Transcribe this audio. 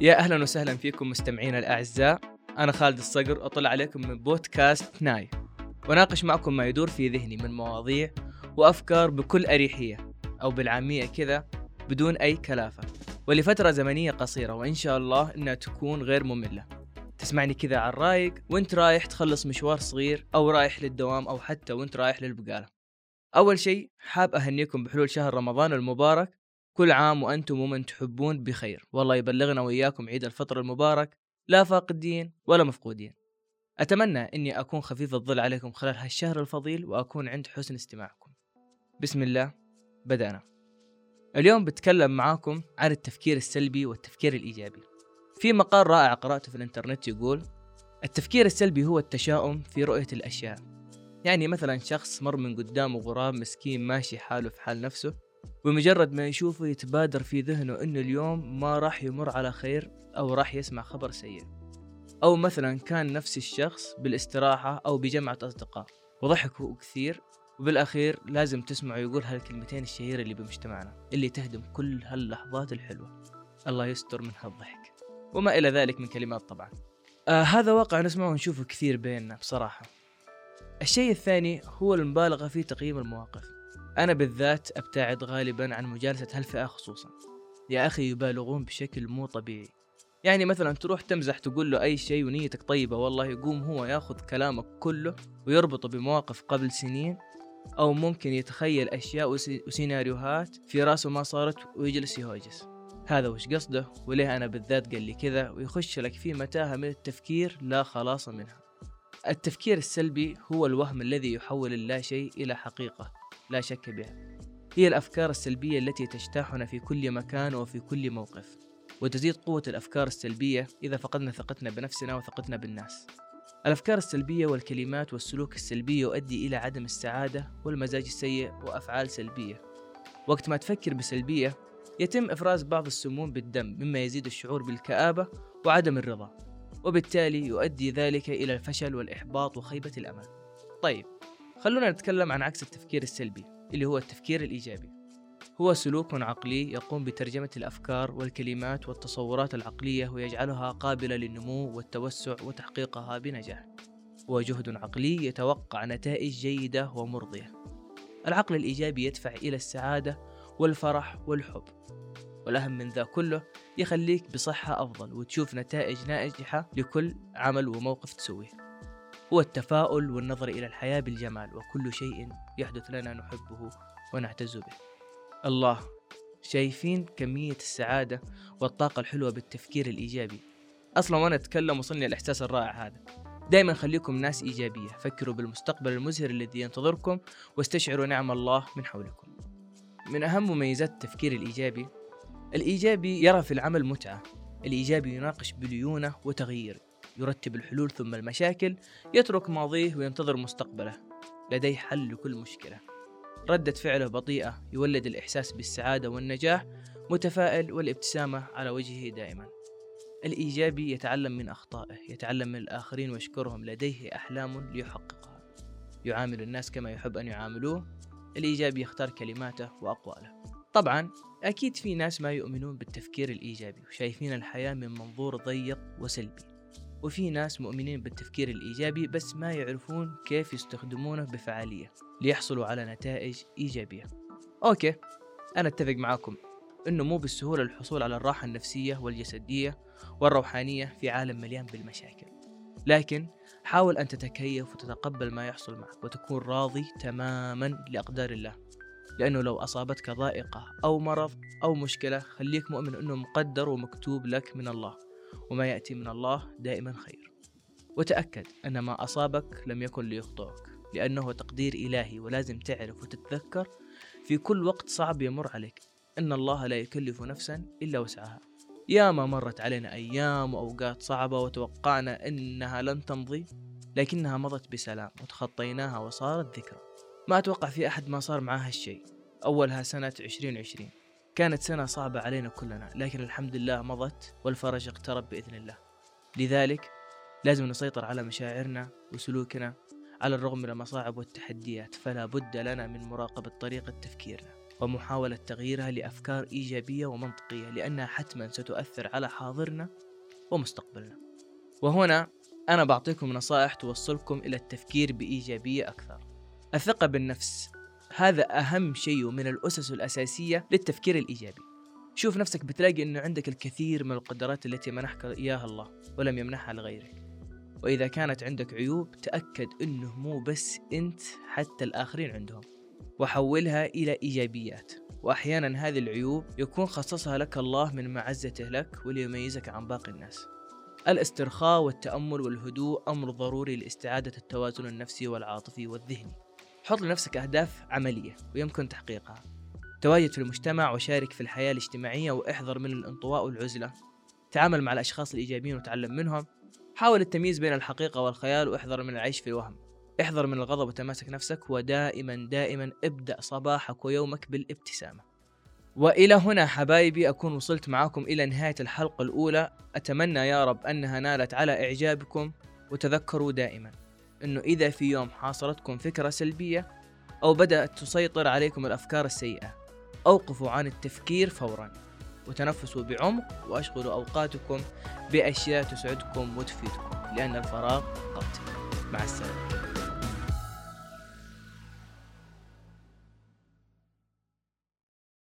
يا أهلا وسهلا فيكم مستمعينا الأعزاء. أنا خالد الصقر أطلع عليكم من بودكاست ناي. وناقش معكم ما يدور في ذهني من مواضيع وأفكار بكل أريحية أو بالعامية كذا بدون أي كلافة. ولفترة زمنية قصيرة وإن شاء الله إنها تكون غير مملة. تسمعني كذا على الرايق وإنت رايح تخلص مشوار صغير أو رايح للدوام أو حتى وإنت رايح للبقالة. أول شيء حاب أهنيكم بحلول شهر رمضان المبارك. كل عام وأنتم ومن تحبون بخير. والله يبلغنا وإياكم عيد الفطر المبارك لا فاقدين ولا مفقودين. أتمنى أني أكون خفيف الظل عليكم خلال هالشهر الفضيل وأكون عند حسن استماعكم. بسم الله بدأنا. اليوم بتكلم معاكم عن التفكير السلبي والتفكير الإيجابي. في مقال رائع قرأته في الإنترنت يقول التفكير السلبي هو التشاؤم في رؤية الأشياء. يعني مثلا شخص مر من قدامه غراب مسكين ماشي حاله في حال نفسه بمجرد ما يشوفه يتبادر في ذهنه إنه اليوم ما راح يمر على خير أو راح يسمع خبر سيء. أو مثلا كان نفس الشخص بالاستراحة أو بجمعة أصدقاء. وضحكوا كثير وبالأخير لازم تسمعوا يقول هالكلمتين الشهيرة اللي بمجتمعنا اللي تهدم كل هاللحظات الحلوة. الله يستر من هالضحك. وما إلى ذلك من كلمات طبعا. آه هذا واقع نسمعه ونشوفه كثير بيننا بصراحة. الشيء الثاني هو المبالغة في تقييم المواقف. أنا بالذات أبتعد غالبا عن مجالسة هالفئة خصوصا. يا أخي يبالغون بشكل مو طبيعي. يعني مثلا تروح تمزح تقول له أي شيء ونيتك طيبة والله يقوم هو ياخذ كلامك كله ويربطه بمواقف قبل سنين أو ممكن يتخيل أشياء وسيناريوهات في راسه ما صارت ويجلس يهوجس هذا وش قصده؟ وليه أنا بالذات قال لي كذا؟ ويخش لك في متاهة من التفكير لا خلاص منها. التفكير السلبي هو الوهم الذي يحول اللا شيء إلى حقيقة. لا شك بها. هي الأفكار السلبية التي تجتاحنا في كل مكان وفي كل موقف وتزيد قوة الأفكار السلبية إذا فقدنا ثقتنا بنفسنا وثقتنا بالناس. الأفكار السلبية والكلمات والسلوك السلبي يؤدي إلى عدم السعادة والمزاج السيء وأفعال سلبية. وقت ما تفكر بسلبية يتم إفراز بعض السموم بالدم مما يزيد الشعور بالكآبة وعدم الرضا وبالتالي يؤدي ذلك إلى الفشل والإحباط وخيبة الأمل. طيب خلونا نتكلم عن عكس التفكير السلبي اللي هو التفكير الإيجابي. هو سلوك عقلي يقوم بترجمة الأفكار والكلمات والتصورات العقلية ويجعلها قابلة للنمو والتوسع وتحقيقها بنجاح. هو جهد عقلي يتوقع نتائج جيدة ومرضية. العقل الإيجابي يدفع إلى السعادة والفرح والحب. والأهم من ذا كله يخليك بصحة أفضل وتشوف نتائج ناجحة لكل عمل وموقف تسويه. هو التفاؤل والنظر إلى الحياة بالجمال وكل شيء يحدث لنا نحبه ونعتز به. الله شايفين كمية السعادة والطاقة الحلوة بالتفكير الإيجابي. أصلا وأنا أتكلم وصلني الإحساس الرائع هذا. دائما خليكم ناس إيجابية. فكروا بالمستقبل المزهر الذي ينتظركم واستشعروا نعم الله من حولكم. من أهم مميزات التفكير الإيجابي الإيجابي يرى في العمل متعة. الإيجابي يناقش بليونة وتغيير. يرتب الحلول ثم المشاكل يترك ماضيه وينتظر مستقبله. لديه حل لكل مشكلة. ردة فعله بطيئة يولد الإحساس بالسعادة والنجاح متفائل والابتسامة على وجهه دائما. الإيجابي يتعلم من أخطائه يتعلم من الآخرين ويشكرهم. لديه أحلام ليحققها. يعامل الناس كما يحب أن يعاملوه. الإيجابي يختار كلماته وأقواله. طبعا أكيد في ناس ما يؤمنون بالتفكير الإيجابي وشايفين الحياة من منظور ضيق وسلبي. وفي ناس مؤمنين بالتفكير الإيجابي بس ما يعرفون كيف يستخدمونه بفعالية ليحصلوا على نتائج إيجابية. أوكي أنا أتفق معاكم إنه مو بالسهولة الحصول على الراحة النفسية والجسدية والروحانية في عالم مليان بالمشاكل. لكن حاول أن تتكيف وتتقبل ما يحصل معك وتكون راضي تماما لأقدار الله. لأنه لو أصابتك ضائقة أو مرض أو مشكلة خليك مؤمن أنه مقدر ومكتوب لك من الله. وما يأتي من الله دائما خير. وتأكد أن ما أصابك لم يكن ليخطئك لأنه تقدير إلهي ولازم تعرف وتتذكر في كل وقت صعب يمر عليك. أن الله لا يكلف نفسا إلا وسعها. يا ما مرت علينا أيام وأوقات صعبة وتوقعنا أنها لن تمضي لكنها مضت بسلام وتخطيناها وصارت ذكرى. ما أتوقع في أحد ما صار معاه هالشيء. أولها سنة 2020 كانت سنة صعبة علينا كلنا لكن الحمد لله مضت والفرج اقترب بإذن الله. لذلك لازم نسيطر على مشاعرنا وسلوكنا على الرغم من المصاعب والتحديات فلا بد لنا من مراقبة طريقة تفكيرنا ومحاولة تغييرها لأفكار إيجابية ومنطقية لأنها حتما ستؤثر على حاضرنا ومستقبلنا. وهنا أنا بعطيكم نصائح توصلكم إلى التفكير بإيجابية أكثر. الثقة بالنفس هذا أهم شيء من الأسس الأساسية للتفكير الإيجابي. شوف نفسك بتلاقي أنه عندك الكثير من القدرات التي منحك إياها الله ولم يمنحها لغيرك. وإذا كانت عندك عيوب تأكد أنه مو بس أنت حتى الآخرين عندهم. وحولها إلى إيجابيات. وأحيانا هذه العيوب يكون خصصها لك الله من معزته لك وليميزك عن باقي الناس. الاسترخاء والتأمل والهدوء أمر ضروري لإستعادة التوازن النفسي والعاطفي والذهني. حط لنفسك أهداف عملية ويمكن تحقيقها. تواجد في المجتمع وشارك في الحياة الاجتماعية واحذر من الانطواء والعزلة. تعامل مع الأشخاص الإيجابيين وتعلم منهم. حاول التمييز بين الحقيقة والخيال واحذر من العيش في الوهم احذر من الغضب وتماسك نفسك ودائما دائما ابدأ صباحك ويومك بالابتسامة. وإلى هنا حبايبي أكون وصلت معاكم إلى نهاية الحلقة الأولى. أتمنى يا رب أنها نالت على إعجابكم وتذكروا دائما. أنه إذا في يوم حاصرتكم فكرة سلبية أو بدأت تسيطر عليكم الأفكار السيئة أوقفوا عن التفكير فورا وتنفسوا بعمق وأشغلوا أوقاتكم بأشياء تسعدكم وتفيدكم لأن الفراغ قاتل. مع السلامة.